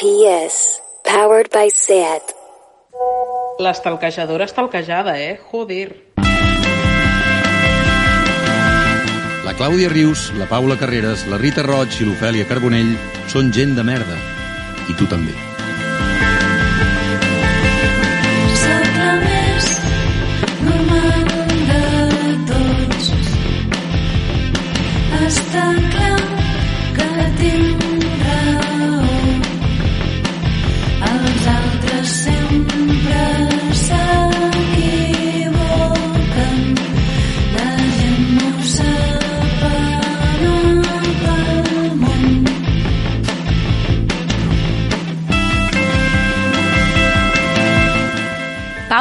PS. Powered by SAT. L'estalquejadora estalquejada, eh? Joder. La Clàudia Rius, la Paula Carreras, la Rita Roig i l'Ofèlia Carbonell són gent de merda. I tu també.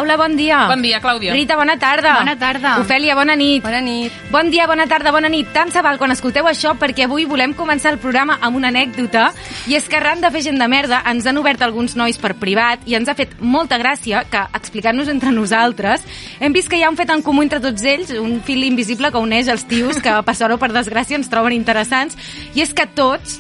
Paula, bon dia. Bon dia, Clàudia. Rita, bona tarda. Bona tarda. Ofèlia, bona nit. Bona nit. Bon dia, bona tarda, bona nit. Tant se val quan escolteu això perquè avui volem començar el programa amb una anècdota i és que arran de fer gent de merda ens han obert alguns nois per privat i ens ha fet molta gràcia que, explicant-nos entre nosaltres, hem vist que hi ha un fet en comú entre tots ells, un fil invisible que uneix els tios que per sort o per desgràcia ens troben interessants i és que tots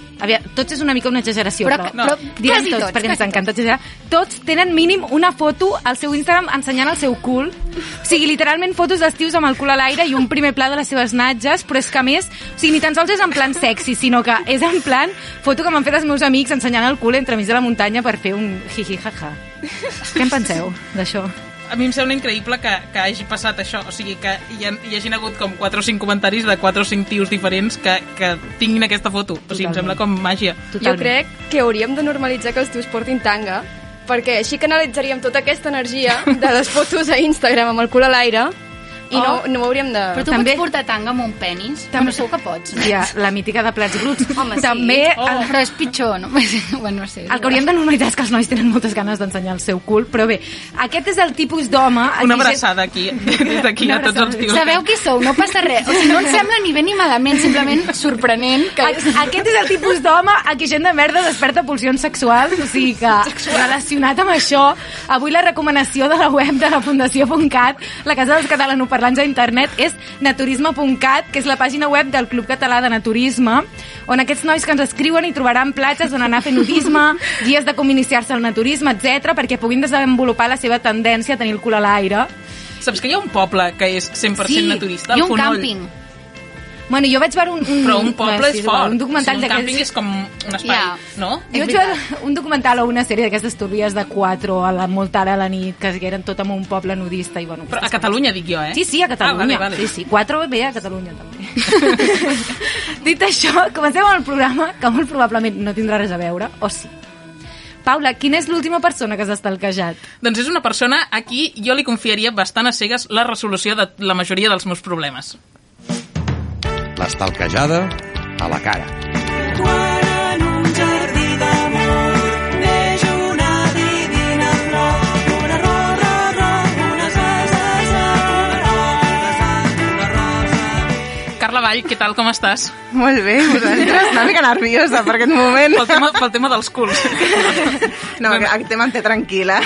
tots és una mica una exageració, Però però, que- però direm tots, tots, perquè ens encanta exagerar. Tots tenen mínim una foto al seu Instagram ensenyant el seu cul. O sigui, literalment fotos d'estius amb el cul a l'aire i un primer pla de les seves natges, però és que a més, o sigui, ni tan sols és en plan sexy, sinó que és en plan foto que m'han fet els meus amics ensenyant el cul entremig de la muntanya per fer un jiji jaja. Què en penseu d'això? A mi em sembla increïble que, que hagi passat això, o sigui, que hi, ha, hi hagin hagut com 4 o 5 comentaris de 4 o 5 tios diferents que, que tinguin aquesta foto. O sigui, em Totalment. sembla com màgia. Jo crec que hauríem de normalitzar que els tios portin tanga, perquè així canalitzaríem tota aquesta energia de les fotos a Instagram amb el cul a l'aire i no, no ho hauríem de... Però tu També- pots portar tanga amb un penis? També- Bueno, segur que pots. Ja, la mítica de plats bruts. Home, sí. També Oh. el, Però és pitjor, no? bueno, no sé. el que hauríem de normalitzar és que els nois tenen moltes ganes d'ensenyar el seu cul, però bé, aquest és el tipus d'home... Una abraçada aquí, des d'aquí a tots els tios. Sabeu qui sou, no passa res. O sigui, no ens sembla ni bé ni malament, simplement sorprenent. Que... A- Aquest és el tipus d'home a qui gent de merda desperta pulsions sexuals, o sigui que relacionat amb això, avui la recomanació de la web de la Fundació.cat, la Casa dels Catalanoparlants a internet, és naturisme.cat, que és la pàgina web del Club Català de Naturisme, on aquests nois que ens escriuen hi trobaran platges on anar a fer nudisme, guies de com iniciar-se al naturisme, etc perquè puguin desenvolupar la seva tendència a tenir el cul a l'aire. Saps que hi ha un poble que és 100% Sí, naturista? i el un Fonoll. camping. Bueno, jo vaig veure un... un Però un poble bueno, és sí, igual, fort. Un documental o sigui, un càmping és com un espai, Ja. no? Jo És vaig veure un documental o una sèrie d'aquestes turbies de 4 a la molt tard a la nit, que eren tot en un poble nudista. I, bueno, Però a Catalunya, dic jo, eh? Sí, sí, a Catalunya. Ah, vale, vale. Sí, sí, 4 bé a Catalunya també. Dit això, comencem amb el programa, que molt probablement no tindrà res a veure, o sí. Paula, quina és l'última persona que s'ha estalquejat? Doncs és una persona a qui jo li confiaria bastant a cegues la resolució de la majoria dels meus problemes. L'estalquejada a la cara. Carla Vall, què tal, com estàs? Molt bé, vosaltres? Una mica nerviosa per aquest moment. Pel tema, pel tema dels culs. No, aquest tema em té tranquil·la.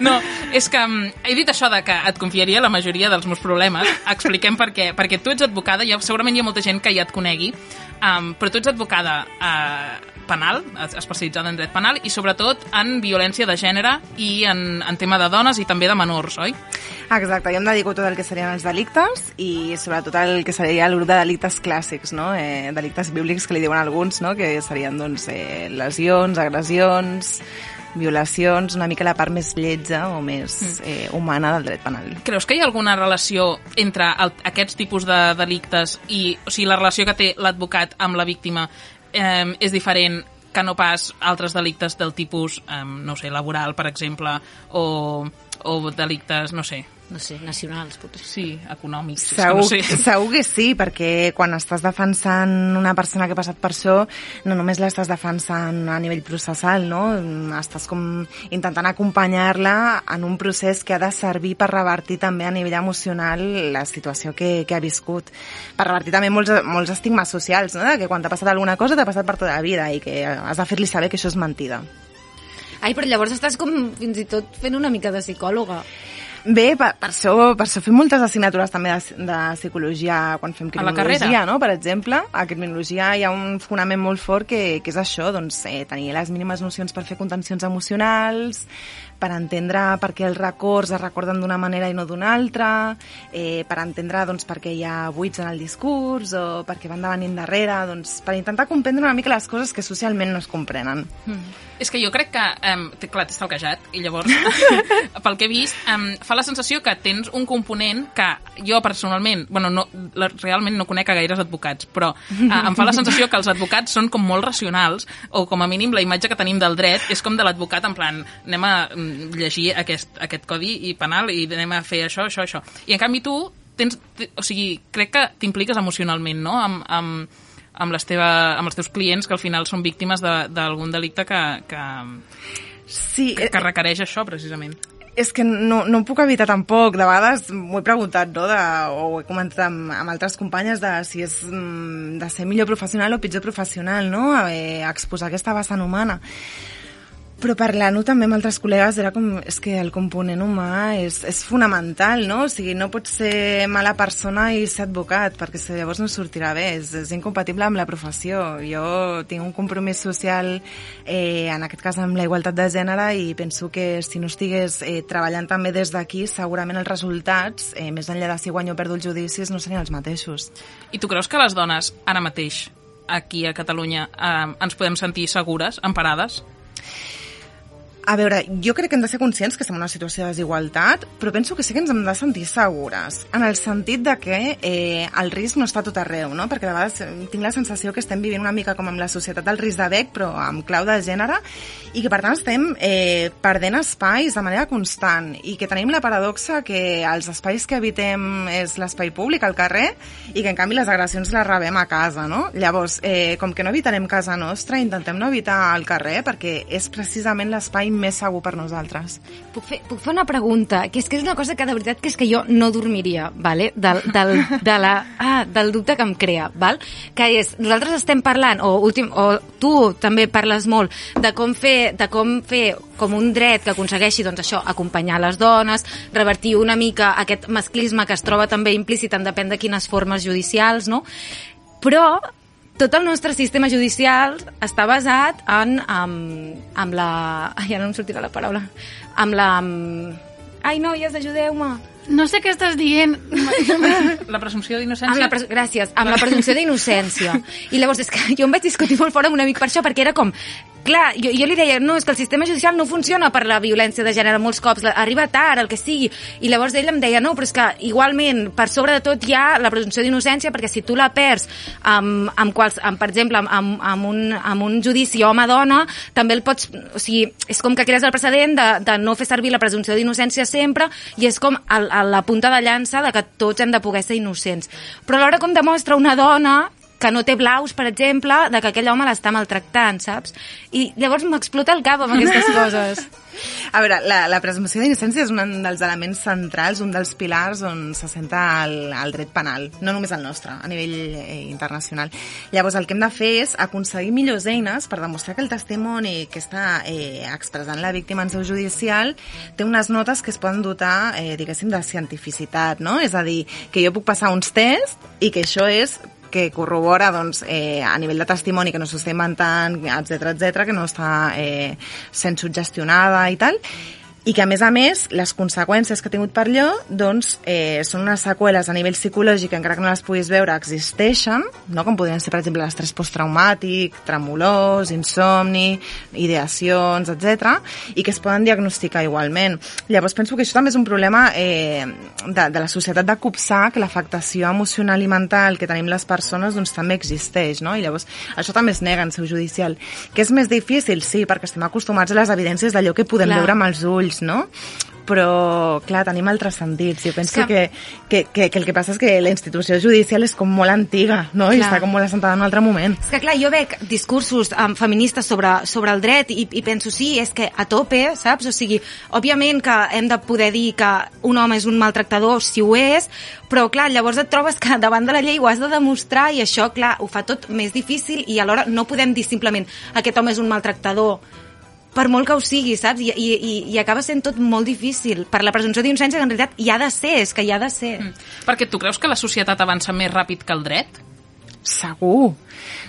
No, és que mm, he dit això de que et confiaria la majoria dels meus problemes. Expliquem per què. Perquè tu ets advocada, ja, segurament hi ha molta gent que ja et conegui, um, però tu ets advocada uh, penal, es- especialitzada en dret penal, i sobretot en violència de gènere i en, en tema de dones i també de menors, oi? Exacte, jo em dedico tot el que serien els delictes i sobretot el que seria el grup de delictes clàssics, no? eh, delictes bíblics que li diuen alguns, no? que serien doncs, eh, lesions, agressions, violacions, una mica la part més lletja o més eh, humana del dret penal. Creus que hi ha alguna relació entre el, aquests tipus de delictes i o sigui, la relació que té l'advocat amb la víctima eh, és diferent que no pas altres delictes del tipus, eh, no sé, laboral, per exemple, o, o delictes, no sé, No sé, nacionals, potser. sí, econòmics. és que Segur, no sé. segur que sí, perquè quan estàs defensant una persona que ha passat per això, no només l'estàs defensant a nivell processal, no? Estàs com intentant acompanyar-la en un procés que ha de servir per revertir també a nivell emocional la situació que, que ha viscut. Per revertir també molts, molts estigmes socials, no? De que quan t'ha passat alguna cosa t'ha passat per tota la vida i que has de fer-li saber que això és mentida. Ai, però llavors estàs com fins i tot fent una mica de psicòloga. Bé, per, per, això, per això fem moltes assignatures també de, de psicologia quan fem criminologia, no? Per exemple, a criminologia hi ha un fonament molt fort que, que és això, doncs, eh, tenir les mínimes nocions per fer contencions emocionals, per entendre per què els records es recorden d'una manera i no d'una altra, eh, per entendre doncs, per què hi ha buits en el discurs o per què van davant i endarrere, doncs, per intentar comprendre una mica les coses que socialment no es comprenen. És que jo crec que, um, clar, t'he stalkejat, i llavors, pel que he vist, um, fa la sensació que tens un component que jo personalment, bueno, no, la, realment no conec a gaires advocats, però uh, em fa la sensació que els advocats són com molt racionals, o com a mínim la imatge que tenim del dret és com de l'advocat en plan, anem a mm, llegir aquest, aquest codi i penal i anem a fer això, això, això. I en canvi tu tens, te- o sigui, crec que t'impliques emocionalment, no?, amb, amb, amb, les teva, amb els teus clients que al final són víctimes de- d'algun delicte que, que, Sí, que, que requereix això, precisament. És que no, no ho puc evitar tampoc. De vegades m'ho he preguntat, no? De, o ho he comentat amb, amb altres companyes de si és mm, de ser millor professional o pitjor professional, no? Eh, exposar aquesta vessant humana. Però parlant-ho també amb altres col·legues era com, és que el component humà és, és fonamental, no? O sigui, no pots ser mala persona i ser advocat, perquè llavors no sortirà bé, és, és incompatible amb la professió. Jo tinc un compromís social, eh, en aquest cas amb la igualtat de gènere, i penso que si no estigués eh, treballant també des d'aquí, segurament els resultats, eh, més enllà de si guanyo o perdo els judicis, no serien els mateixos. I tu creus que les dones, ara mateix, aquí a Catalunya, eh, ens podem sentir segures, emparades? A veure, jo crec que hem de ser conscients que estem en una situació de desigualtat, però penso que sí que ens hem de sentir segures, en el sentit de que eh, el risc no està tot arreu, no? perquè de vegades eh, tinc la sensació que estem vivint una mica com amb la societat del risc de bec, però amb clau de gènere, i que per tant estem eh, perdent espais de manera constant, i que tenim la paradoxa que els espais que habitem és l'espai públic, al carrer, i que en canvi les agressions les rebem a casa, no? Llavors, eh, com que no evitarem casa nostra, intentem no evitar el carrer, perquè és precisament l'espai més segur per nosaltres. Puc fer, puc fer una pregunta? Que és que és una cosa que de veritat que és que jo no dormiria, vale? del, del, de la, ah, del dubte que em crea, val? que és, nosaltres estem parlant, o, últim, o tu també parles molt, de com fer, de com fer com un dret que aconsegueixi doncs, això, acompanyar les dones, revertir una mica aquest masclisme que es troba també implícit en depèn de quines formes judicials, no? Però tot el nostre sistema judicial està basat en, en, en la... Ai, ara no em sortirà la paraula. Amb la... Ai, noies, ajudeu-me. No sé què estàs dient. La presumpció d'innocència? la pres... Gràcies, amb la presumpció d'innocència. I llavors és que jo em vaig discutir molt fort amb un amic per això, perquè era com... Clar, jo, jo li deia, no, és que el sistema judicial no funciona per la violència de gènere molts cops, arriba tard, el que sigui. I llavors ell em deia, no, però és que igualment, per sobre de tot hi ha la presumpció d'innocència, perquè si tu la perds amb, amb, quals, amb per exemple, amb, amb, amb, un, amb un judici home-dona, també el pots... O sigui, és com que crees el precedent de, de no fer servir la presumpció d'innocència sempre, i és com el, el, la punta de llança de que tots hem de poder ser innocents. Però alhora com demostra una dona que no té blaus, per exemple, de que aquell home l'està maltractant, saps? I llavors m'explota el cap amb aquestes coses. A veure, la, la presumpció d'innocència és un dels elements centrals, un dels pilars on se senta el, el dret penal, no només el nostre, a nivell eh, internacional. Llavors, el que hem de fer és aconseguir millors eines per demostrar que el testimoni que està eh, expressant la víctima en seu judicial té unes notes que es poden dotar, eh, diguéssim, de cientificitat, no? És a dir, que jo puc passar uns tests i que això és que corrobora doncs, eh, a nivell de testimoni que no s'està inventant, etc etc que no està eh, sent suggestionada i tal, i que a més a més les conseqüències que ha tingut per allò doncs, eh, són unes seqüeles a nivell psicològic encara que no les puguis veure existeixen no? com podrien ser per exemple l'estrès posttraumàtic tremolors, insomni ideacions, etc i que es poden diagnosticar igualment llavors penso que això també és un problema eh, de, de la societat de copsar que l'afectació emocional i mental que tenim les persones doncs també existeix no? i llavors això també es nega en seu judicial que és més difícil, sí, perquè estem acostumats a les evidències d'allò que podem Clar. veure amb els ulls, no? però, clar, tenim altres sentits. Jo penso que, que, que, que el que passa és que la institució judicial és com molt antiga, no? I Clar. està com molt assentada en un altre moment. És que clar, jo veig discursos um, feministes sobre, sobre el dret i, i penso, sí, és que a tope, saps? O sigui, òbviament que hem de poder dir que un home és un maltractador si ho és, però clar, llavors et trobes que davant de la llei ho has de demostrar i això, clar, ho fa tot més difícil i alhora no podem dir simplement aquest home és un maltractador per molt que ho sigui, saps? I, i, i, acaba sent tot molt difícil per la presumpció d'innocència que en realitat hi ha de ser, és que hi ha de ser. Mm. Perquè tu creus que la societat avança més ràpid que el dret? Segur,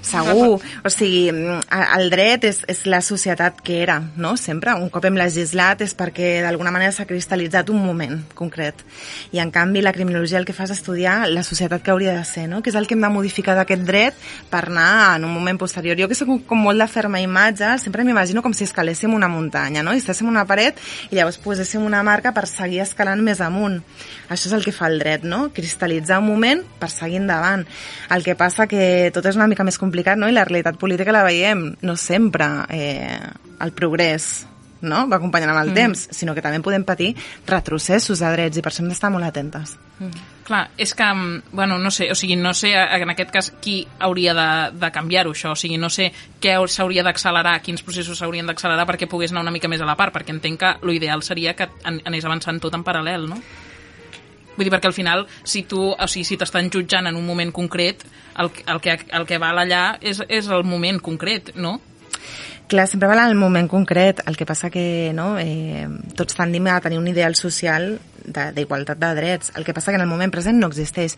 segur. O sigui, mm, el dret és, és la societat que era, no? Sempre. Un cop hem legislat és perquè d'alguna manera s'ha cristal·litzat un moment concret. I en canvi la criminologia el que fa és estudiar la societat que hauria de ser, no? Que és el que hem de modificar d'aquest dret per anar en un moment posterior. Jo que soc com molt de ferma imatge, sempre m'imagino com si escaléssim una muntanya, no? I estéssim una paret i llavors poséssim una marca per seguir escalant més amunt. Això és el que fa el dret, no? Cristal·litzar un moment per seguir endavant. El que passa que tot és una mica més complicat, no? I la realitat política la veiem no sempre eh, el progrés no? va acompanyant amb el mm. temps, sinó que també podem patir retrocessos de drets i per això hem d'estar molt atentes. Mm. Clar, és que, mm, bueno, no sé, o sigui, no sé en aquest cas qui hauria de, de canviar-ho, això, o sigui, no sé què s'hauria d'accelerar, quins processos s'haurien d'accelerar perquè pogués anar una mica més a la part, perquè entenc que l'ideal seria que an anés avançant tot en paral·lel, no? Vull dir, perquè al final, si tu, o sigui, si t'estan jutjant en un moment concret, el, el, que, el que val allà és, és el moment concret, no? Clar, sempre val el moment concret. El que passa que no, eh, tots tendim a tenir un ideal social d'igualtat de, de drets. El que passa que en el moment present no existeix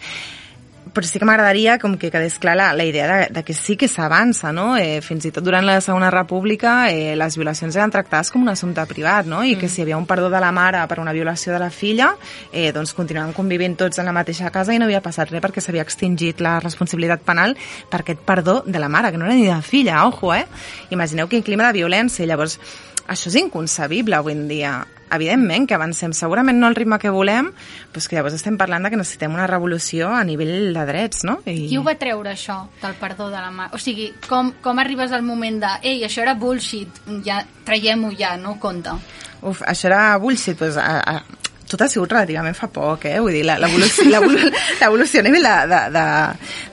però sí que m'agradaria com que quedés clar la, la idea de, de que sí que s'avança, no? Eh, fins i tot durant la Segona República eh, les violacions eren tractades com un assumpte privat, no? I mm. que si hi havia un perdó de la mare per una violació de la filla, eh, doncs continuaven convivint tots en la mateixa casa i no havia passat res perquè s'havia extingit la responsabilitat penal per aquest perdó de la mare, que no era ni de filla, ojo, eh? Imagineu quin clima de violència. Llavors, això és inconcebible avui en dia evidentment que avancem, segurament no al ritme que volem, però que llavors estem parlant de que necessitem una revolució a nivell de drets, no? I... Qui ho va treure, això, del perdó de la mà? O sigui, com, com arribes al moment de ei, això era bullshit, ja traiem-ho ja, no compta? Uf, això era bullshit, doncs, a, a, tot ha sigut relativament fa poc, eh? Vull dir, l'evolució a nivell de, de, de,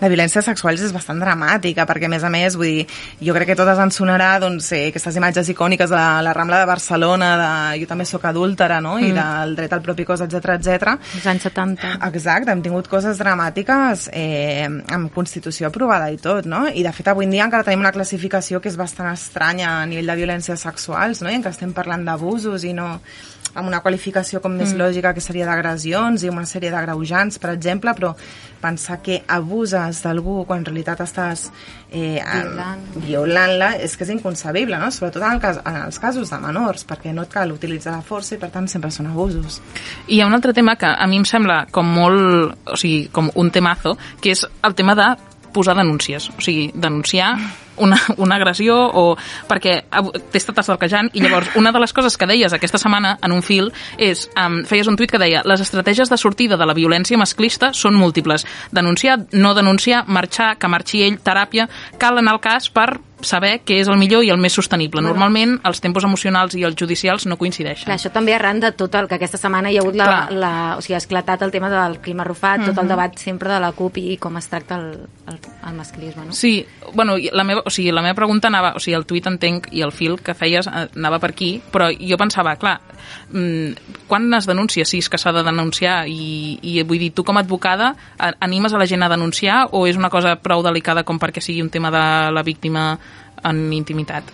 de violències sexuals és bastant dramàtica, perquè, a més a més, vull dir, jo crec que totes ens sonarà, doncs, eh, aquestes imatges icòniques de la Rambla de Barcelona, de jo també sóc adúltera, no?, mm. i del dret al propi cos, etc etc. Els anys 70. Exacte, hem tingut coses dramàtiques eh, amb Constitució aprovada i tot, no? I, de fet, avui en dia encara tenim una classificació que és bastant estranya a nivell de violències sexuals, no?, i en què estem parlant d'abusos i no amb una qualificació com més mm. lògica que seria d'agressions i una sèrie d'agreujants, per exemple, però pensar que abuses d'algú quan en realitat estàs eh, violant-la violant és que és inconcebible, no? sobretot en, el cas, en els casos de menors, perquè no et cal utilitzar la força i per tant sempre són abusos. I hi ha un altre tema que a mi em sembla com molt, o sigui, com un temazo, que és el tema de posar denúncies, o sigui, denunciar una, una agressió o perquè t'he estat estalquejant i llavors una de les coses que deies aquesta setmana en un fil és, um, feies un tuit que deia les estratègies de sortida de la violència masclista són múltiples. Denunciar, no denunciar, marxar, que marxi ell, teràpia, cal anar al cas per saber què és el millor i el més sostenible. Normalment els tempos emocionals i els judicials no coincideixen. Clar, això també arran de tot el que aquesta setmana hi ha hagut la, la, o sigui, ha esclatat el tema del clima arrufat, mm -hmm. tot el mhm. debat sempre de la CUP i com es tracta el, el, el masclisme, no? Sí, bueno, la meva, o sigui, la meva pregunta anava, o sigui, el tuit entenc i el fil que feies eh, anava per aquí, però jo pensava, clar, mm, quan es denuncia si és que s'ha de denunciar i, i vull dir, tu com a advocada animes a la gent a denunciar o és una cosa prou delicada com perquè sigui un tema de la víctima en intimitat.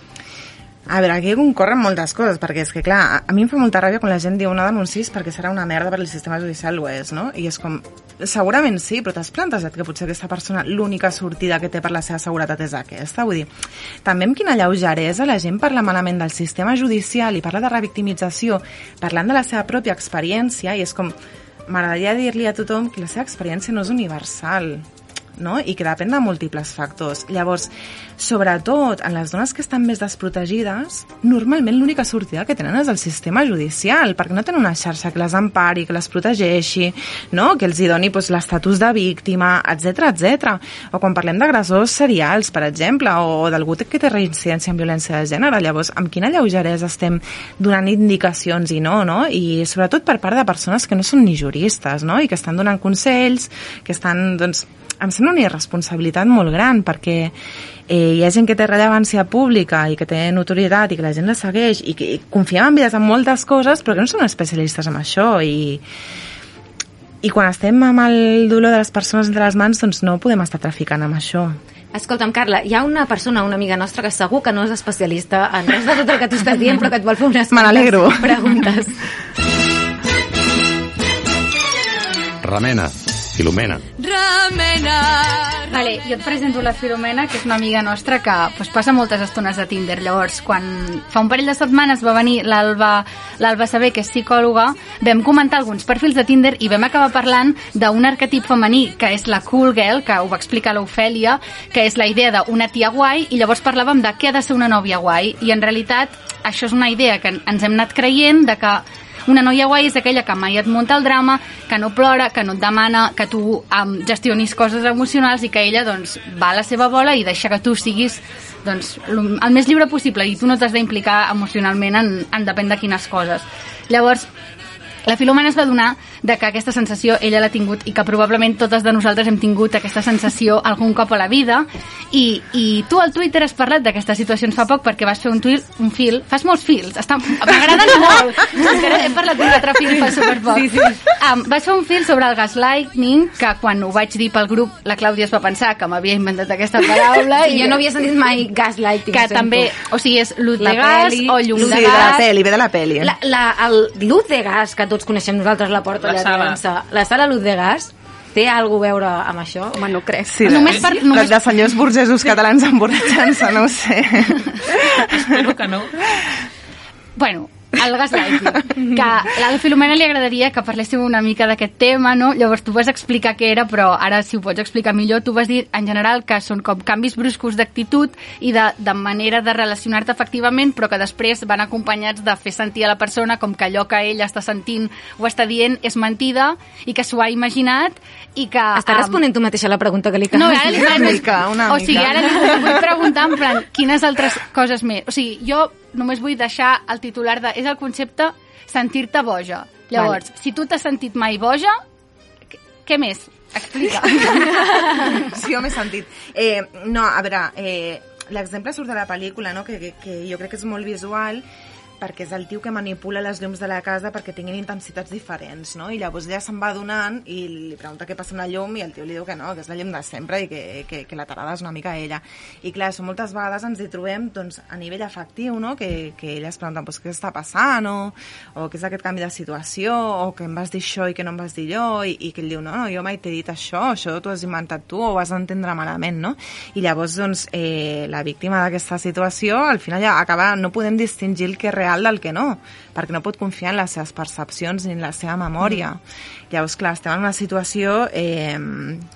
A veure, aquí concorren moltes coses, perquè és que, clar, a mi em fa molta ràbia quan la gent diu no denuncis perquè serà una merda per el sistema judicial, ho és, no? I és com, segurament sí, però t'has plantejat que potser aquesta persona l'única sortida que té per la seva seguretat és aquesta? Vull dir, també amb quina lleugeresa la gent parla malament del sistema judicial i parla de revictimització parlant de la seva pròpia experiència i és com, m'agradaria dir-li a tothom que la seva experiència no és universal, no? i que depèn de múltiples factors. Llavors, sobretot en les dones que estan més desprotegides, normalment l'única sortida que tenen és el sistema judicial, perquè no tenen una xarxa que les empari, que les protegeixi, no? que els hi doni doncs, l'estatus de víctima, etc etc. O quan parlem d'agressors serials, per exemple, o d'algú que té reincidència en violència de gènere, llavors, amb quina lleugeresa estem donant indicacions i no, no? I sobretot per part de persones que no són ni juristes, no? I que estan donant consells, que estan, doncs, em sembla una irresponsabilitat molt gran perquè eh, hi ha gent que té rellevància pública i que té notorietat i que la gent la segueix i que confiem en vides en moltes coses però que no són especialistes en això i, i quan estem amb el dolor de les persones entre les mans doncs no podem estar traficant amb això Escolta'm, Carla, hi ha una persona, una amiga nostra, que segur que no és especialista en res de tot el que tu estàs dient, però que et vol fer unes Me n'alegro. preguntes. Remena, Filomena. Remena. Jo et presento la Filomena, que és una amiga nostra que pues, passa moltes estones de Tinder. Llavors, quan fa un parell de setmanes va venir l'Alba Saber, que és psicòloga, vam comentar alguns perfils de Tinder i vam acabar parlant d'un arquetip femení, que és la cool girl, que ho va explicar l'Ofèlia, que és la idea d'una tia guai, i llavors parlàvem de què ha de ser una nòvia guai. I en realitat, això és una idea que ens hem anat creient de que una noia guai és aquella que mai et munta el drama, que no plora, que no et demana que tu um, gestionis coses emocionals i que ella doncs, va a la seva bola i deixa que tu siguis doncs, el més lliure possible i tu no t'has d'implicar emocionalment en, en depèn de quines coses. Llavors, la Filomena es va donar de que aquesta sensació ella l'ha tingut i que probablement totes de nosaltres hem tingut aquesta sensació algun cop a la vida i, i tu al Twitter has parlat d'aquestes situacions fa poc perquè vas fer un, tuit, un fil, fas molts fils, estan- m'agraden molt, encara he parlat d'un altre fil fa superpoc. Sí, sí. Um, vas fer un fil sobre el gaslighting que quan ho vaig dir pel grup la Clàudia es va pensar que m'havia inventat aquesta paraula I jo no havia sentit mai gaslighting. que també, o sigui, és lut de gas o llum Sí, de de la gas peli, ve de la peli. La, la, el Luz de Gas, que tots coneixem nosaltres, la porta La sala. dansa. La sala Luz de Gas té alguna a veure amb això? Home, no crec. Sí, Només per- només... només- de senyors burgesos catalans emborratxant-se, no ho sé. Espero que no. Bueno, el gaslighting. Que a la Filomena li agradaria que parléssiu una mica d'aquest tema, no? Llavors tu vas explicar què era, però ara si ho pots explicar millor, tu vas dir en general que són com canvis bruscos d'actitud i de, de manera de relacionar-te efectivament, però que després van acompanyats de fer sentir a la persona com que allò que ell està sentint o està dient és mentida i que s'ho ha imaginat i que... Està em, responent tu mateixa la pregunta que li no, acabes ara li? Una mica, una o sigui, mica. ara li vull preguntar en plan, quines altres coses més... O sigui, jo només vull deixar el titular de... És el concepte sentir-te boja. Llavors, si tu t'has sentit mai boja, què més? Explica. Sí, jo m'he sentit. Eh, no, a veure, eh, l'exemple surt de la pel·lícula, no? que, que, que jo crec que és molt visual, perquè és el tio que manipula les llums de la casa perquè tinguin intensitats diferents, no? I llavors ella se'n va donant i li pregunta què passa amb la llum i el tio li diu que no, que és la llum de sempre i que, que, que la tarada és una mica ella. I clar, això moltes vegades ens hi trobem doncs, a nivell afectiu, no? Que, que ella es pregunta pues, què està passant o, o què és aquest canvi de situació o que em vas dir això i que no em vas dir allò i, i que ell diu, no, no, jo mai t'he dit això, això t'ho has inventat tu o ho has d'entendre malament, no? I llavors, doncs, eh, la víctima d'aquesta situació, al final ja acaba, no podem distingir el que és real del que no, perquè no pot confiar en les seves percepcions ni en la seva memòria. Mm. Llavors, clar, estem en una situació eh,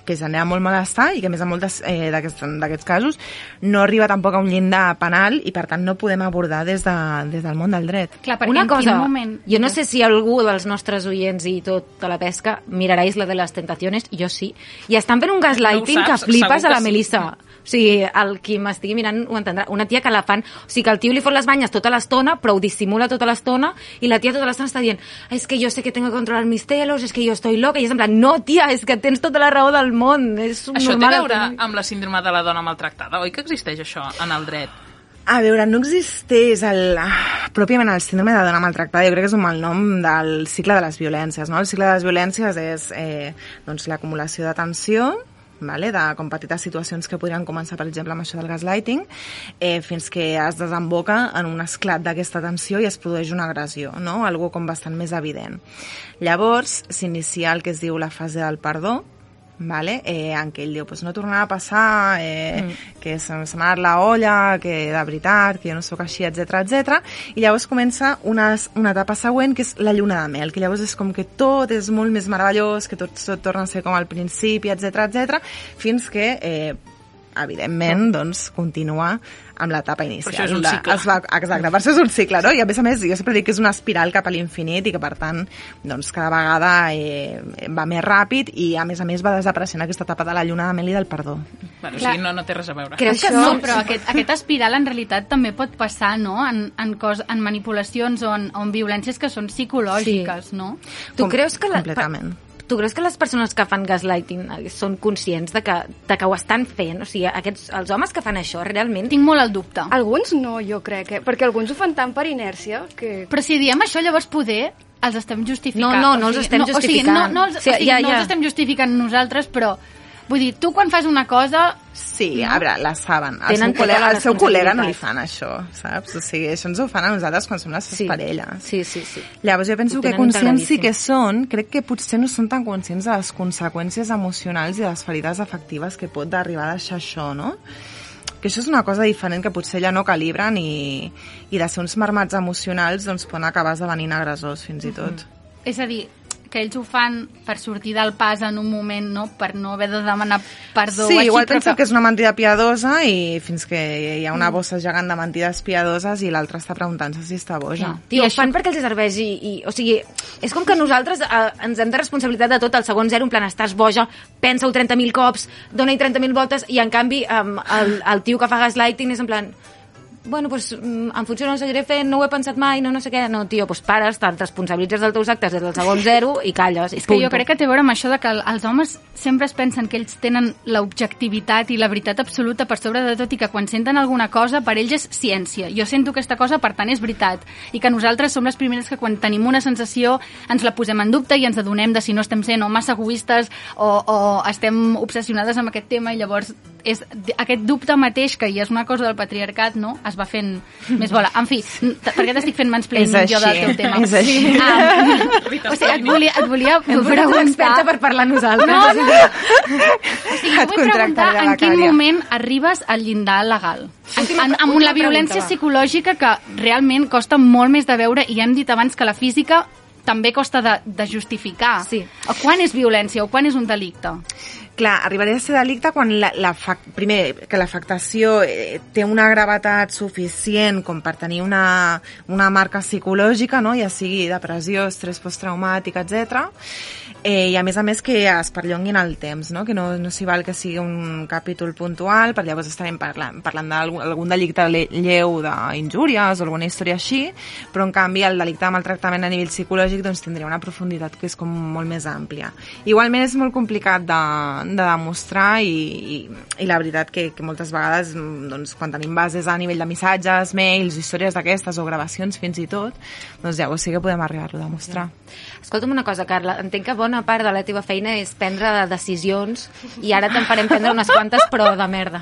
que genera molt malestar i que, a més, en moltes eh, d'aquests d'aquests casos no arriba tampoc a un llindar penal i, per tant, no podem abordar des, de, des del món del dret. Clar, perquè Una en cosa, quin moment... jo no sé si algú dels nostres oients i tota la pesca mirarà Isla de les Tentaciones, jo sí. I estan fent un gaslighting No saps, que flipes a la que sí. Melissa. O sigui, el qui m'estigui mirant ho entendrà. Una tia que la fan... O sigui, que el tio li fot les banyes tota l'estona, però ho dissimula tota l'estona, i la tia tota l'estona està dient és que jo sé que tengo que controlar mis celos, és que jo estoy loca, i és en plan, no, tia, és que tens tota la raó del món. És Això té normal a veure que- amb la síndrome de la dona maltractada, oi que existeix això en el dret? A veure, no existeix el, pròpiament el síndrome de dona maltractada, jo crec que és un mal nom del cicle de les violències. No? El cicle de les violències és eh, doncs, l'acumulació de tensió, vale? de com petites situacions que podrien començar, per exemple, amb això del gaslighting, eh, fins que es desemboca en un esclat d'aquesta tensió i es produeix una agressió, no? algo com bastant més evident. Llavors, s'inicia el que es diu la fase del perdó, vale? eh, què ell diu, pues no tornarà a passar, eh, mm. que se, m'ha la olla, que de veritat, que jo no sóc així, etc etc. I llavors comença una, una etapa següent, que és la lluna de mel, que llavors és com que tot és molt més meravellós, que tot, tot torna a ser com al principi, etc etc, fins que, eh, evidentment, doncs, continua amb l'etapa inicial. això és un cicle. Es va, exacte, per això és un cicle, no? I a més a més, jo sempre dic que és una espiral cap a l'infinit i que, per tant, doncs, cada vegada eh, va més ràpid i, a més a més, va desapareixent aquesta etapa de la lluna de mel i del perdó. Bueno, o Clar. sigui, no, no té res a veure. Creus que no, però aquest, aquest espiral en realitat també pot passar no? en, en, cos, en manipulacions o en, o en violències que són psicològiques, Sí. no? Tu Com- creus que la, completament. Tu creus que les persones que fan gaslighting eh, són conscients de que, de que ho estan fent? O sigui, aquests, els homes que fan això realment... Tinc molt el dubte. Alguns no, jo crec, eh? perquè alguns ho fan tant per inèrcia que... Però si diem això, llavors poder els estem justificant. No, no, no els estem O sigui, justificant. no, no, els, O sigui, o sigui, ja, no ja. els estem justificant nosaltres, però Vull dir, tu quan fas una cosa... Sí, a veure, la saben. El Tenen seu, col·lega, el seu col·lega no li fan això, saps? O sigui, això ens ho fan a nosaltres quan som les seves Sí. parelles. Sí, sí, sí. Llavors jo penso que conscients sí que són, crec que potser no són tan conscients de les conseqüències emocionals i de les ferides afectives que pot arribar a deixar això, no? Que això és una cosa diferent que potser ja no calibren i, i de ser uns marmats emocionals doncs poden acabar esdevenint agressors fins i tot. És a dir, que ells ho fan per sortir del pas en un moment, no? Per no haver de demanar perdó. Sí, així, igual però pensen que és una mentida piadosa i fins que hi ha una bossa gegant de mentides piadoses i l'altra està preguntant-se si està boja. Tio, I ho això- fan perquè els serveix i, i, o sigui, és com que nosaltres eh, ens hem de responsabilitat de tot al segon zero, en plan, estàs boja, pensa-ho 30.000 cops, dona-hi 30.000 voltes, i en canvi um, el, el tio que fa gaslighting és en plan, bueno, pues, mm, en funció no seguiré fent, no ho he pensat mai, no, no sé què. No, tio, pues pares, te'n responsabilitzes dels teus actes des del segon zero i calles. És que jo crec que té a veure amb això de que el- els homes sempre es pensen que ells tenen l'objectivitat i la veritat absoluta per sobre de tot i que quan senten alguna cosa per ells és ciència. Jo sento aquesta cosa, per tant és veritat. I que nosaltres som les primeres que quan tenim una sensació ens la posem en dubte i ens adonem de si no estem sent o massa egoistes o, o estem obsessionades amb aquest tema i llavors és aquest dubte mateix que ja és una cosa del patriarcat, no? Es va fent més bola. En fi, per què t'estic fent mansplaining jo del teu tema? és així. Ah, o sigui, et volia, et volia Hem una experta per parlar nosaltres. no, no. O sigui, jo Et vull preguntar en quin Cària. moment arribes al llindar legal. En, en, amb la violència psicològica que realment costa molt més de veure i ja hem dit abans que la física també costa de, de justificar. Sí. O quan és violència o quan és un delicte? Clar, arribaria a ser delicte quan la, la, primer, que l'afectació eh, té una gravetat suficient com per tenir una, una marca psicològica, no? ja sigui depressió, estrès posttraumàtic, etc. Eh, I a més a més que es perllonguin el temps, no? que no, no s'hi val que sigui un capítol puntual, per llavors estarem parlant, parlant d'algun algun delicte le- lleu d'injúries o alguna història així, però en canvi el delicte de maltractament a nivell psicològic doncs, tindria una profunditat que és com molt més àmplia. Igualment és molt complicat de, de demostrar i, i, i la veritat que, que moltes vegades doncs, quan tenim bases a nivell de missatges, mails, històries d'aquestes o gravacions fins i tot, doncs llavors sí que podem arribar-ho a demostrar. Escolta'm una cosa, Carla, entenc que bona part de la teva feina és prendre decisions i ara te'n farem prendre unes quantes, però de merda.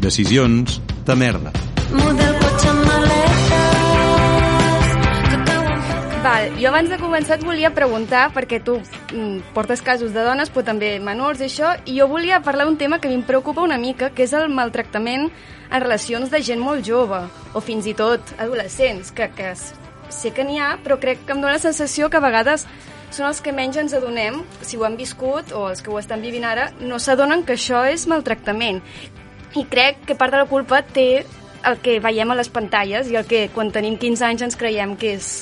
Decisions de merda. Model cotxe amb Val, jo abans de començar et volia preguntar, perquè tu mm, portes casos de dones, però també menors i això, i jo volia parlar d'un tema que a mi em preocupa una mica, que és el maltractament en relacions de gent molt jove, o fins i tot adolescents, que, que sé que n'hi ha, però crec que em dóna la sensació que a vegades són els que menys ens adonem, si ho han viscut o els que ho estan vivint ara, no s'adonen que això és maltractament. I crec que part de la culpa té el que veiem a les pantalles i el que quan tenim 15 anys ens creiem que és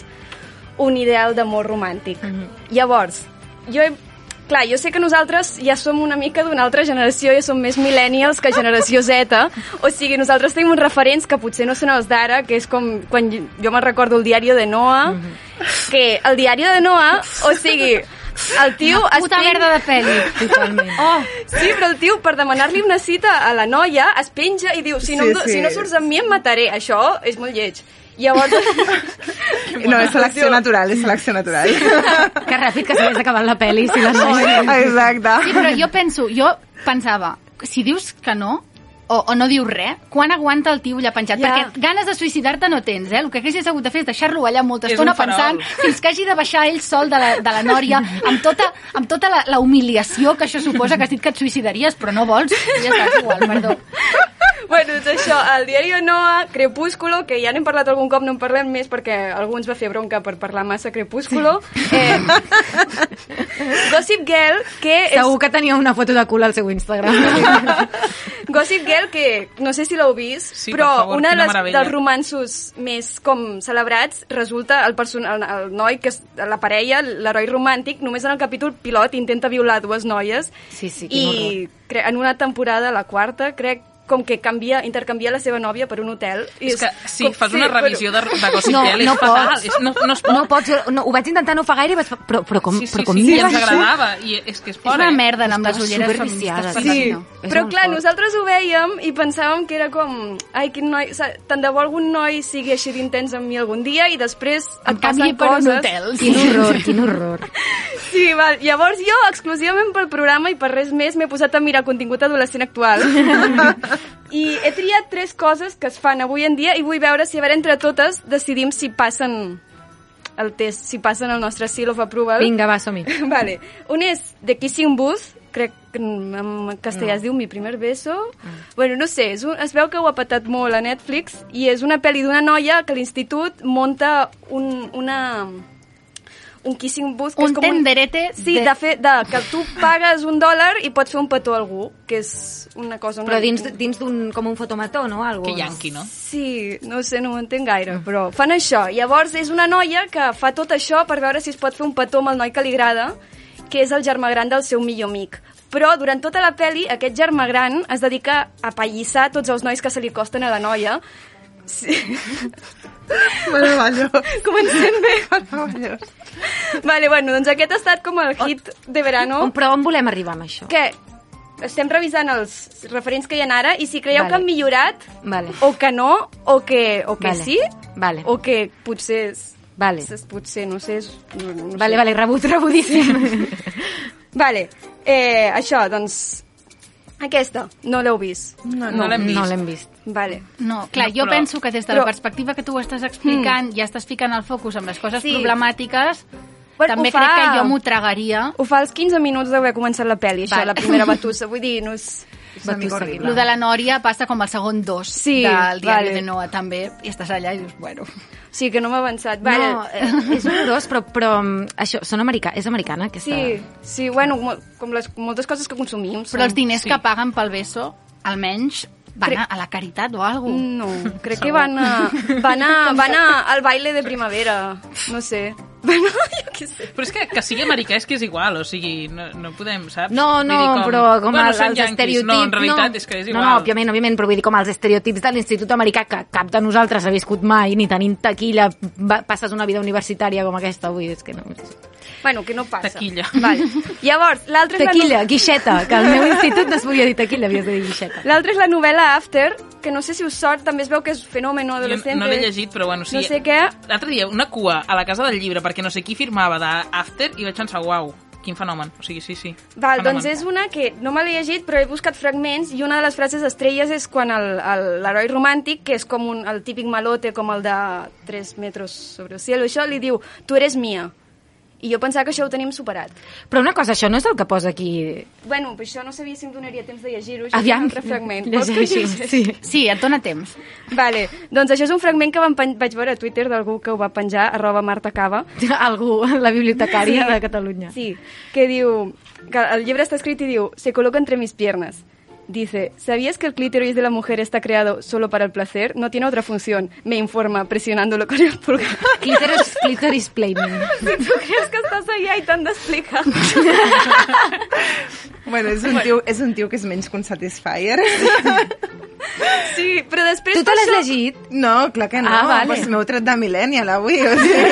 un ideal d'amor romàntic. Llavors, jo he... Clar, jo sé que nosaltres ja som una mica d'una altra generació, ja som més millennials que generació Z, o sigui, nosaltres tenim uns referents que potser no són els d'ara, que és com quan jo, me'n recordo el diari de Noah, que el diari de Noah, o sigui, el tio... Una puta es penja- merda de pel·li. Totalment. Oh, sí, però el tio, per demanar-li una cita a la noia, es penja i diu, si no, Sí, sí. si no surts amb mi em mataré. Això és molt lleig. Llavors... No, és selecció natural, és selecció natural. Que ràpid que s'hagués acabat la pel·li, si la noia... Exacte. Sí, però jo penso, jo pensava, si dius que no, o, o no dius res, quan aguanta el tio allà penjat? Ja. Perquè ganes de suïcidar-te no tens, eh? El que haguessis hagut de fer és deixar-lo allà molta És estona pensant fins que hagi de baixar ell sol de la, de la nòria amb tota, amb tota la, la humiliació que això suposa que has dit que et suïcidaries, però no vols, i ja estàs igual, perdó. bueno, doncs això, el diari de Noah, Crepúsculo, que ja n'hem parlat algun cop, no en parlem més perquè algú ens va fer bronca per parlar massa Crepúsculo. Eh, Gossip Girl, que és... Segur que tenia una foto de cul al seu Instagram. Gossip Girl, que no sé si l'heu vist, Sí, per però favor, una de quina les, meravella. dels romansos més com celebrats resulta el, person el, el noi, que és la parella, l'heroi romàntic, només en el capítol pilot intenta violar dues noies Sí, sí, i en una temporada, la quarta, crec com que canvia, intercanvia la seva nòvia per un hotel. I És que, sí, com- fas una bueno, revisió de, de Gossip No, Girl, no és fatal. pots. És, no, no es pot. No pots, no, ho vaig intentar no fa gaire, i vaig, però, però com, sí, sí, però com sí, sí, mires ens agradava. I és que és És fora, una eh? merda anar amb les ulleres feministes. sí. Sí, no. És però clar, fort. nosaltres ho veiem i pensàvem que era com... Ai, quin noi... Tant de bo algun noi sigui així d'intens amb mi algun dia i després et passen canvi per un coses... hotel. Quin horror, quin horror. Sí, val. Llavors jo, exclusivament pel programa i per res més, m'he posat a mirar contingut adolescent actual. I he triat tres coses que es fan avui en dia i vull veure si, a veure, entre totes decidim si passen el test, si passen el nostre seal of approval. Vinga, va, som-hi. Vale. Un és The Kissing Booth, crec que en castellà es diu Mi primer beso. Bueno, no sé, és un, es veu que ho ha patat molt a Netflix i és una pel·li d'una noia que l'institut monta un, una un kissing booth que Un és com tenderete Sí, de- de... fer, de, que tu pagues un dòlar i pots fer un petó a algú, que és una cosa... Una... Però dins, dins d'un com un fotomató, no? Algo, Que yanqui, no? Sí, no ho sé, no ho entenc gaire, però fan això. Llavors és una noia que fa tot això per veure si es pot fer un petó amb el noi que li agrada, que és el germà gran del seu millor amic. Però durant tota la peli, aquest germà gran es dedica a pallissar tots els nois que se li costen a la noia. Sí. Meravellós. Comencem bé. Meravellós. Vale, bueno, doncs aquest ha estat com el hit de verano. On, però on volem arribar amb això? que estem revisant els referents que hi ha ara i si creieu Vale. que han millorat Vale. o que no, o que, o que Vale. sí, Vale. o que potser... és- Vale. és- potser, no sé... És, no, no Vale, sé. vale, rebut, rebudíssim. Vale, eh, això, doncs... Aquesta, no l'heu vist. No, No l'hem vist. No l'hem vist. Vale. No, clar, No, jo però- penso que des de però- la perspectiva que tu ho estàs explicant, ja estàs ficant el focus amb les coses Sí. problemàtiques, Però també fa- crec que jo m'ho tragaria. Ho fa als 15 minuts d'haver començat la pel·li, això, la primera batussa. Vull dir, no és... Lo de la Nòria passa com al segon dos Sí, del diari vale. de Noa, també, i estàs allà i dius, bueno... Sí, que no m'ha avançat. Vale. No, eh, és horrorós, però, però mm, això, són americà, és americana, aquesta... Sí, sí, bueno, com les, moltes coses que consumim. Però els diners Sí. que paguen pel beso, almenys, van Crec- a, a la caritat o alguna cosa. No, crec que van a, van, a, van a, al baile de primavera. No sé. Bueno, jo què sé. Però és que, que sigui americà és que és igual, o sigui, no, no podem, saps? No, no, dir, però com bueno, els yanquis. estereotips... No, en realitat no. és que és No, igual. no, òbviament, òbviament, però vull dir, com els estereotips de l'Institut Americà, que cap de nosaltres ha viscut mai, ni tenint taquilla, va, passes una vida universitària com aquesta, vull dir, és que no... Bueno, que no passa. Taquilla. Vale. Llavors, l'altre és, la Taquilla, guixeta, que al meu institut no es podia dir taquilla, havies de dir guixeta. no... l'altre és la novel·la After, que no sé si us sort, també es veu que és fenòmeno Jo adolescent. no l'he llegit, però bueno, sí. No sé què. L'altre dia, una cua a la casa del llibre, perquè no sé qui firmava d'After, i vaig pensar, uau, quin fenomen. O sigui, sí, sí. Val, fenomen. doncs és una que no me l'he llegit, però he buscat fragments i una de les frases estrelles és quan l'heroi romàntic, que és com un, el típic malote, com el de 3 metres sobre el cielo, això, li diu, tu eres mia. I jo pensava que això ho tenim superat. Però una cosa, això no és el que posa aquí... Bueno, però això no sabia si em donaria temps de llegir-ho. Aviam, un altre fragment. Llegeixi, llegeixi? sí. Sí, et dona temps. Vale, doncs això és un fragment que vam pen... vaig veure a Twitter d'algú que ho va penjar, arroba Marta Cava. Algú, la bibliotecària de Catalunya. Sí, que diu... Que el llibre està escrit i diu Se coloca entre mis piernas. Dice, ¿sabías que el clítoris de la mujer está creado solo para el placer? No tiene otra función. Me informa presionándolo con el pulgar. Clitoris, clitoris planning. si tu creus que estàs allà i t'han d'explicar. Bueno, és un, tio, és un tio que és menys que un Satisfyer. Sí, però després... Tu te l'has això- llegit? No, clar que no. Ah, vale. Pues m'heu tret de Millennial avui. O sigui,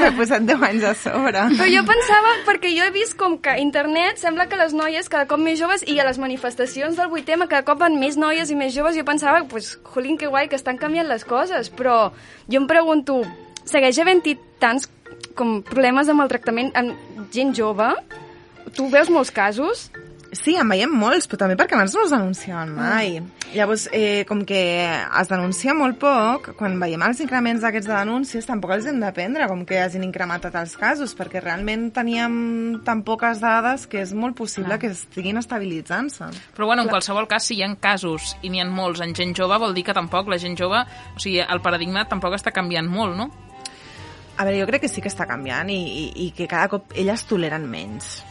m'he posat 10 anys a sobre. Però jo pensava, perquè jo he vist com que internet sembla que les noies cada cop més joves i a les manifestacions del 8M cada cop van més noies i més joves, jo pensava, pues, jolín, que guai, que estan canviant les coses, però jo em pregunto, segueix havent-hi tants com problemes amb el tractament amb gent jove? Tu veus molts casos? Sí, en veiem molts, però també perquè abans no es denunciaven mai. Llavors, eh, com que es denuncia molt poc, quan veiem els increments d'aquests de denúncies, tampoc els hem de prendre com que hagin incrementat els casos, perquè realment teníem tan poques dades que és molt possible que estiguin estabilitzant-se. Però bueno, en qualsevol cas, si hi ha casos i n'hi ha molts en gent jove, vol dir que tampoc la gent jove, o sigui, el paradigma tampoc està canviant molt, no? A veure, jo crec que sí que està canviant i, i, i que cada cop elles toleren menys.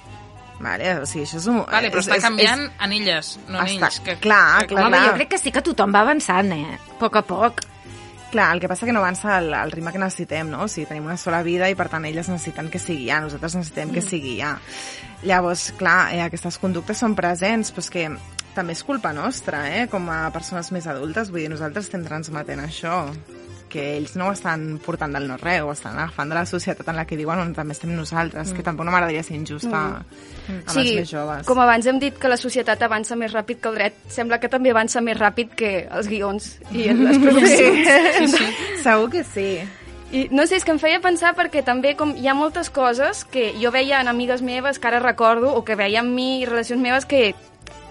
Vale? O sigui, això és un... Vale, però és, està és- canviant en elles, no en Està- ells. Que, clar, que, clar. Home, jo crec que sí que tothom va avançant, eh? A poc a poc. Clar, el que passa que no avança al, al ritme que necessitem, no? O sigui, tenim una sola vida i per tant elles necessiten que sigui ja, nosaltres necessitem Mm. que sigui ja. Llavors, clar, eh, aquestes conductes són presents, però és que també és culpa nostra, eh? Com a persones més adultes, vull dir, nosaltres estem transmetent això que ells no ho estan portant del no-res, ho estan agafant de la societat en la que diuen on també estem nosaltres, que tampoc no m'agradaria ser injusta amb els més joves. com abans hem dit que la societat avança més ràpid que el dret, sembla que també avança més ràpid que els guions i les produccions. Sí, sí. Segur que sí. I no sé, és que em feia pensar perquè també com hi ha moltes coses que jo veia en amigues meves que ara recordo o que veia en mi relacions meves que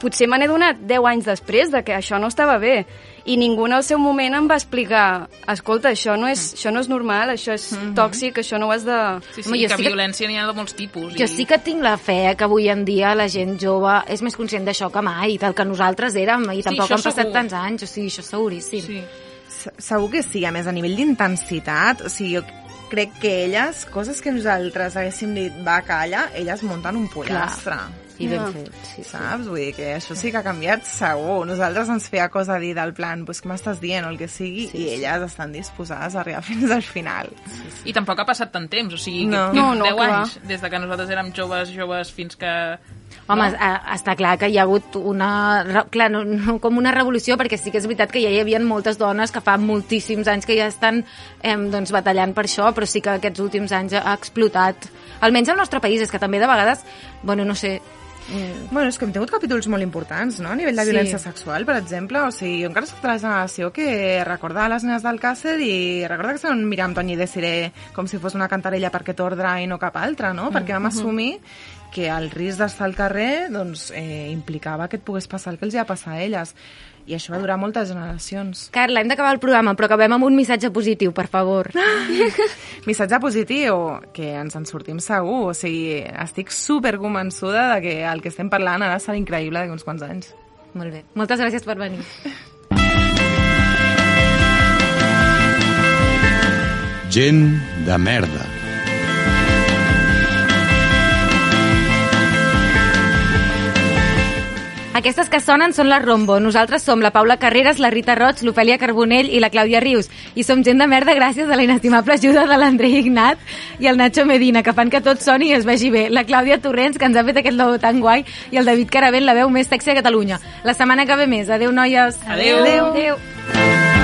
potser me n'he donat 10 anys després de que això no estava bé i ningú en el seu moment em va explicar escolta, això no és, això no és normal, això és tòxic, això no ho has de... Sí, sí, Home, que sí que- violència n'hi ha de molts tipus. Jo sí que tinc la fe que avui en dia la gent jove és més conscient d'això que mai, del que nosaltres érem, i tampoc això han passat segur. tants anys, o sigui, això és seguríssim. Sí. Se- Segur que sí, a més, a nivell d'intensitat, o sigui, jo crec que elles, coses que nosaltres haguéssim dit va, calla, elles munten un pollastre. I ben fet, sí, sí. Saps? Vull dir que això sí que ha canviat segur. Nosaltres ens feia cosa dir del plan, pues, què m'estàs dient o el que sigui, sí, i elles estan disposades a arribar fins al final. I tampoc ha passat tant temps, o sigui, No. que, No, no, 10 clar. anys, des de que nosaltres érem joves, joves, fins que... Home, no? està clar que hi ha hagut una, clar, no, no com una revolució, perquè sí que és veritat que ja hi havia moltes dones que fa moltíssims anys que ja estan eh, doncs, batallant per això, però sí que aquests últims anys ha explotat. Almenys al nostre país, és que també de vegades, bueno, no sé, mm, Bueno, és que hem tingut capítols molt importants, no?, a nivell de Sí. violència sexual, per exemple. O sigui, jo encara soc de la generació que recorda les nenes d'Alcàcer i recorda que estaven mirant Toni Desiré com si fos una cantarella per aquest ordre i no cap altre, no? Perquè vam assumir que el risc d'estar al carrer doncs, eh, implicava que et pogués passar el que els hi va passar a elles. I això va durar moltes generacions. Carla, hem d'acabar el programa, però acabem amb un missatge positiu, per favor. Missatge positiu, que ens en sortim segur. O sigui, estic super convençuda de que el que estem parlant ara serà increïble d'aquí uns quants anys. Molt bé. Moltes gràcies per venir. Gent de merda. Aquestes que sonen són la Rombo. Nosaltres som la Paula Carreras, la Rita Roig, l'Ofèlia Carbonell i la Clàudia Rius. I som gent de merda gràcies a la inestimable ajuda de l'Andrei Ignat i el Nacho Medina, que fan que tot soni i es vegi bé. La Clàudia Torrents, que ens ha fet aquest logo tan guai, i el David Caravent, la veu més sexy de Catalunya. La setmana que ve més. Adéu, noies. Adéu. Adéu.